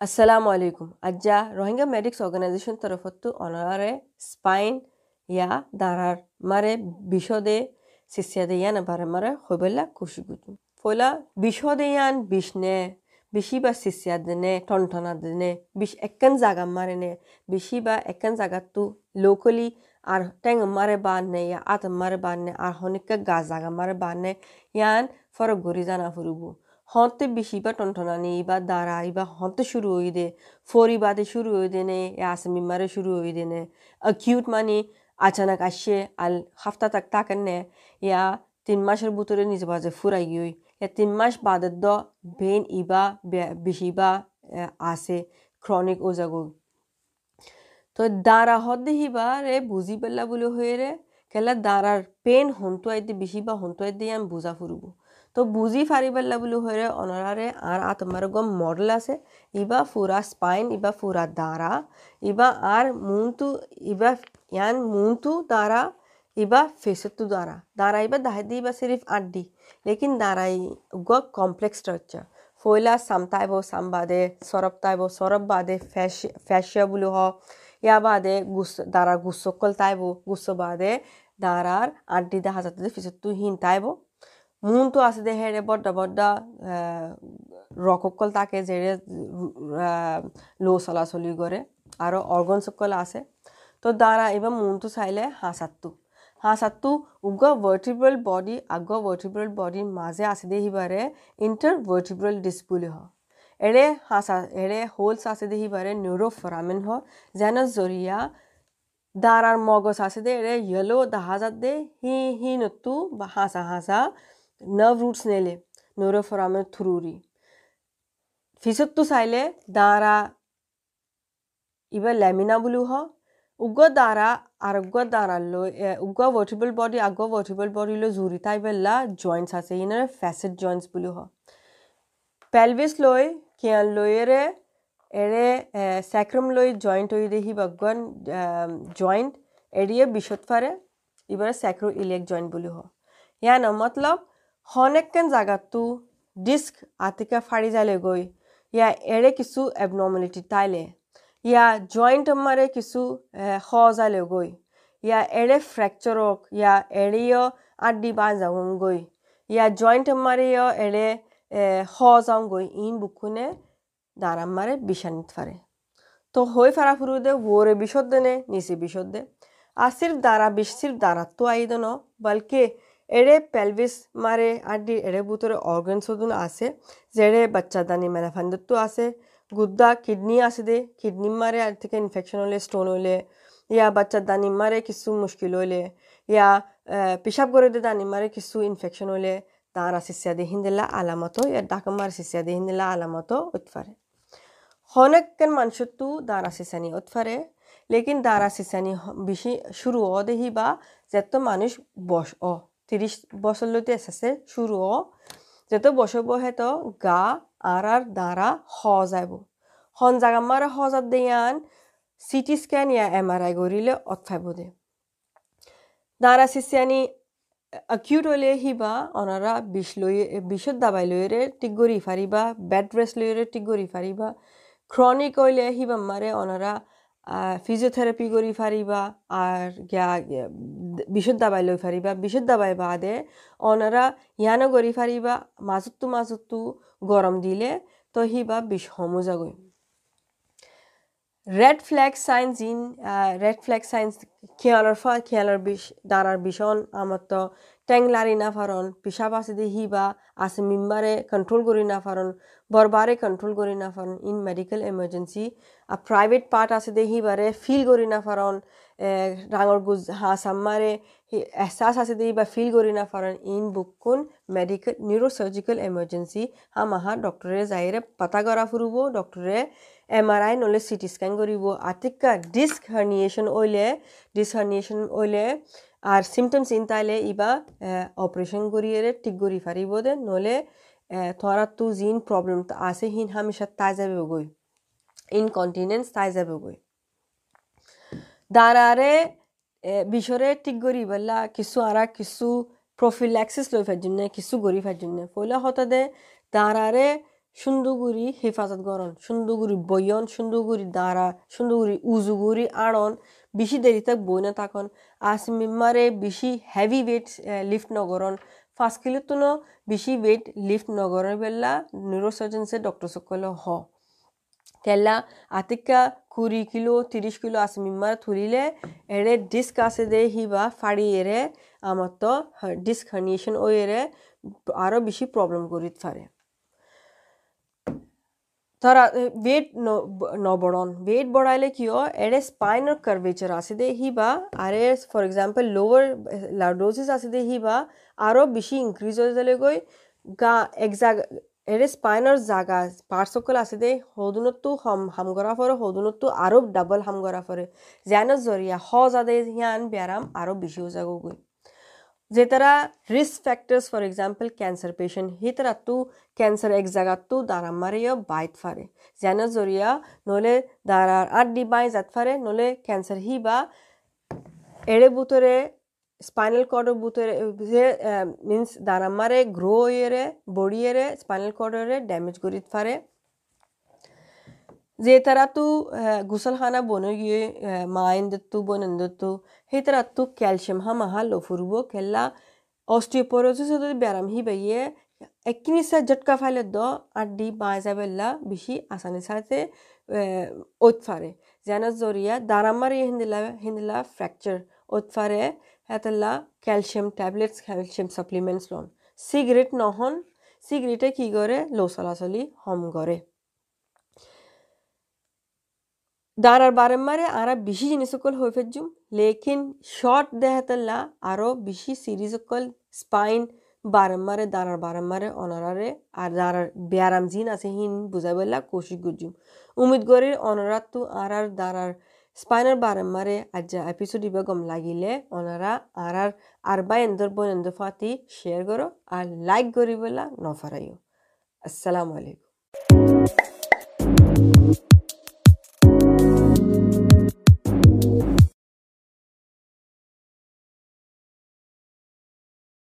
Assalamu আলাইকুম Ajja Rohingya Medics Organization তরফতু অনারে স্পাইন ইয়া দারার মারে বিশদে সিসিয়াদে ইয়ান বারে মারে হইবেলা খুশি গুজু। ফলা বিশদে ইয়ান বিশনে বেশি বা সিসিয়াদ নে টনটনা নে বিশ একখান জাগা মারে নে বেশি বা একখান জাগাতু লোকালি আর ট্যাং মারে বানে ইয়া আত মারে বানে আর হনিকা গা জাগা মারে বানে ইয়ান ফরক গরি জানা ফুরুবু। হতে বেশি বা টনটনানি বা দাঁড়া বা হতে শুরু হয়ে দে ফরি বাদে শুরু হয়ে দেনে আসমি মারে শুরু হয়ে দেনে অকিউট মানে আচানক আসে আল হাফতা তাক তাকেন নে ইয়া তিন মাসের ভিতরে নিজে বাজে ফুরাই গই ইয়া তিন মাস বাদের দ বেন ইবা বেশি বা আছে ক্রনিক ও জাগো তো দাঁড়া হদ দেহিবা রে বুঝি পেলা বলে হয়ে রে কেলা দাঁড়ার পেন হন্তু আইতে বেশি বা হন্তু আইতে আমি বুঝা ফুরবো তো বুজি ফারিবাল্লা বুলি হয়ে অনারে আর আতমার গম মডেল আছে। ইবা ফুরা স্পাইন, ইবা ফুরা দাঁড়া ইবা আর মুনতু ইবা ইয়ান মুনতু দাঁড়া ইবা ফেসতু দাঁড়া দাঁড়া ইবা দাহেদি, ইবা সিরিফ আড্ডি। লেকিন দাঁড়াই গ কমপ্লেক্স স্ট্রাকচার ফয়লা সামতাইব, সামবাদে সরব তাইব সরব বাদে ফ্যাশিয়া বুলি হ। ইয়া বাদে গুস দাঁড়া গুসকল তাইব গুস বাদে দাঁড়ার আড্ডি দেখা যাতে ফিসতু হিন তাইব মুনটো আছে দে হেৰে বড্ডা বড্ডা ৰককল তাকে যেৰে লো চলাচলি কৰে আৰু অৰ্গন সকল আছে। তো দ্বাৰা এইবাৰ মুনটো চাইলে হাঁচাতটো হাঁচাতটো উগ ভাৰ্টিব্ৰেল বডি আগ ভাৰ্টিব্ৰেল বডিৰ মাজে আছে দে সিবাৰে ইণ্টাৰ ভাৰ্টিব্ৰেল ডিছ বুলি হয় এৰে হাঁচা এৰে হোলছ আছে দে সিবাৰে নিউৰোফৰামেন হয় যেন জৰিয়া দাঁড়াৰ মগজ আছে দে এৰে ইয়েলো দাহাজাত দে হি হি নতু বা হাঁসা হাঁসা নাৰ্ভ ৰুটছ নেলে নৰ ফৰামে থুৰুৰি ফিচতটো চাইলে দাৰা ইবা লেমিনা বুলিও হওঁ উগ্ৰ দাৰা আৰোগ্য দাৰা লৈ উগ্ৰ ভৰ্টিবল বডি আগ ভৰ্টিবল বডিলৈ জোৰিতা ইবেলা জইণ্টছ আছে ইনাৰে ফেচেট জইণ্টছ বুলিও হওঁ পেলভিছ লৈ কিয়ান লৈয়েৰে এৰে চেক্ৰম লৈ জইণ্ট হৈ দেহি বগন জইণ্ট এৰিয়ে বিছত ফাৰে ইবাৰে চেক্ৰ ইলেক জইণ্ট বুলি হওঁ ইয়াৰ নামত লওক হনেকেন জাগাতো ডিস্ক আতিকা ফাড়ি যালে গৈ। ইয়া এৰে কিছু এবনৰ্মেলিটি তাইলে। ইয়া জইণ্ট মাৰে কিছু সজালে গৈ। ইয়া এৰে ফ্ৰেকচাৰক ইয়া এৰেয় আদি বা যাওঁগৈ ইয়া জইণ্ট মাৰেয় এৰে সজাওঁগৈ ইন বুকুনে দাঁড়াম মারে বিষানিত ফারে তো হয়ে ফারা ফুরুদে ওরে বিশদ দেনে, নিচে বিশদ দে। আর সির্ফ দাঁড়া বিশ সির্ফ দাঁড়া তো আইদন বলকে এড়ে পেলভিস মারে আড্ডি এড়ে বুতরে অর্গান সদুন আছে যেড়ে বাচ্চাদানি মেলাফান্দত্ব আছে, গুদ্দা কিডনি আছে দে কিডনি মারে আর থেকে ইনফেকশন হলে স্টোন হলে, ইয়া বাচ্চার দানি মারে কিছু মুশকিল হলে, ইয়া পিসাব করে দে দানি মারে কিছু ইনফেকশন হলে তারা সিসিয়া দে হিন্দিলা আলামতো ইয়া ডাকামার সিসিয়া দে হিন্দিলা আলামতো উৎফারে হনেকের মানুষত্তু দাঁড়া সিসানি উৎফারে লেকিন দাঁড়া সিসানি বেশি শুরু অ দেহি বা যেত মানুষ বস অ তিরিশ বছরলৈতে আছে, শুরু যেত বছর বহে তো গা আর আর দ্বারা হ যাব হন জাগা মারা হজাত দেয়ান সিটি স্ক্যান ইয়া আই করিলে অৎফাইব দে। দাঁড়া সিসিয়ানি অকিউট হলে হিবা অনারা বিষ লই বিষত দাবাই লইরে টিক গরি ফারিবা বেড রেস্ট লইরে টিক গরি ফারিবা ক্রনিক হইলে হিবা মারে অনারা ফিজিওথেরাপি কৰি ফাৰিবা আৰু গিয়া বিশুদ্ধ দাবাই লৈ ফাৰিবা বিশুদ্ধ দাবাই বাদে অনারা ইয়ানো কৰি ফাৰিবা মাজতো মাজতো গৰম দিলে তো সিবা বিষ সমু যাগৈ রেড ফ্ল্যাগ সাইন্স ইন রেড ফ্ল্যাগ সাইন্স খেয়ালর ফা খেয়ালর বিষ দাঁড়ার ভীষণ আমার তো ট্যাং লারি না ফারন পিসাব আছে দি হিবা, আছে মিম্বারে কন্ট্রোল করি না ফারন বরবারে কন্ট্রোল করি না ফারন ইন মেডিকেল এমার্জেন্সি আর প্রাইভেট পার্ট আছে দে হিবারে ফিল করি না ফারন ডাঙৰ গুজ হাঁহ চাম্মাৰে এহসাস আছে দে বা ফিল কৰি না ফাৰণ ইন বুকুন মেডিকেল নিউৰো চাৰ্জিকেল এমাৰ্জেঞ্চি হা মাহা ডক্টৰে যাইৰে পাতা কৰা ফুৰিব ডক্টৰে এম আৰ আই নহ'লে চি টি স্কেন কৰিব, আতিকা ডিস্ক হাৰ্নিয়েশ্যন অইলে ডিস্ক হাৰ্নিয়েশ্যন অইলে আর সিমটমস ইনতাইলে ইবা অপারেশন করিয়ে ঠিক করি ফারিব দে, নলে তোরা তু জিন প্রবলেম আছে হিন হামেশা তাই যাবে গই ইনকন্টিনেন্স তাই যাবে গই দাঁড়ারে বিষরে ঠিক করি বললা কিছু আরা কিছু প্রফিল্যাক্সিস লই ফার জন্য কিছু গরি ফার জন্য ফলে হতে দে দাঁড়ারে সুন্দরগুড়ি হেফাজত গরণ সুন্দরগুড়ি বয়ন, সুন্দরগুড়ি দাঁড়া, সুন্দরগুড়ি উজুগুড়ি আড়ন, বেশি দেরিতে বই না থাকুন। আসমিমারে বেশি হেভি ওয়েট লিফট নগরণ পাঁচ কিলো তো বেশি ওয়েট লিফট নগরের বেলা নিউরোসার্জনসে ডক্টর সকল হ। তেলা আতিকা কুড়ি কিলো, তিরিশ কিলো আসমিমার তুলিলে এড়ে ডিস্ক আছে দে হিবা ফাড়ি এরে আমার তো ডিস্ক হার্নিয়েশন ও এরে আরও বেশি প্রবলেম করিত পারে তাৰা ৱেইট নবঢ়ন ৱেইট ওয়েট বড়াইলে কি হয় এড়ে স্পাইনেৰ কাৰ্ভেচাৰ আসে দে সি বা আৰে ফৰ এক্সাম্পল লোয়াৰ লাৰ্ডোসিস আছে দে সি বা আৰু বেছি ইনক্ৰিজ হৈ যাবে গই গা একজাগ এৰে স্পাইনৰ জাগা পাৰ্সকল আছে দে সদুনতো হম হামগৰা ফৰে সদুনতো আৰও ডাবল হামগৰা ফৰে জ্যানেৰ জৰিয়া হ যাদেৰ হিয়ান ব্যায়াম আৰু বেছি হৈ যাবগৈ যে তারা risk factors for example cancer patient হি তারা তু ক্যান্সার এক জায়গাতো দাঁড়া মারিও বাইত ফারে। যেন জরিয়া নলে দাঁড়ার আড্ডি বাই যাত ফারে, নলে ক্যান্সার হি বা এড়ে বুতরে স্পাইনাল কর্ডর বুতরে, যে মিন্স দাঁড়া মারে গ্রো ইয়েরে বড়িয়েরে স্পাইনাল কর্ডরে ড্যামেজ করিত ফারে। গুসলখানা বনে দত্তু সেই তারা তু ক্যালসিয়াম, হা, মাহা, লফুরব খেলা অস্টিওপোরোসিস ব্যারাম হি বাইয়ে একিনিসা জটকা ফাইলে দ আড্ডি বাঁয় যাবেল্লা বেশি আসানি সাথে ওত ফারে। যেন জরিয়া দারামারি হিন্দিলা হিন্দিলা ফ্র্যাকচার ওত ফারে হেতেলা ক্যালসিয়াম ট্যাবলেটস, ক্যালসিয়াম সাপ্লিমেন্টস লন। সিগারেট নহন, সিগারেটে কি করে? লো চলাচলি হম করে। দাঁড়ার বারেম্বারে আরা বেশি জিনিস সকল হয়ে ফেলছুম লেকিন শর্ট দেহাতল্লা আরও বেশি সিরিজ সকল স্পাইন বারম্বারে দাঁড়ার বারম্বারে অনারারে আর দাঁড়ার ব্যারাম জিন আছে হিন বুঝাবেলা কোশিশ গুজুম উমিদ অনারাত তো আর আর দাঁড়ার স্পাইনার বারম্বারে আজ্জা এপিসোড ইবা গম লাগিলে অনারা আর আর বা এন্দর বন এন্দর ফাতি শেয়ার করো আর লাইক করি বেলা নফারাইও আসসালামু আলাইকুম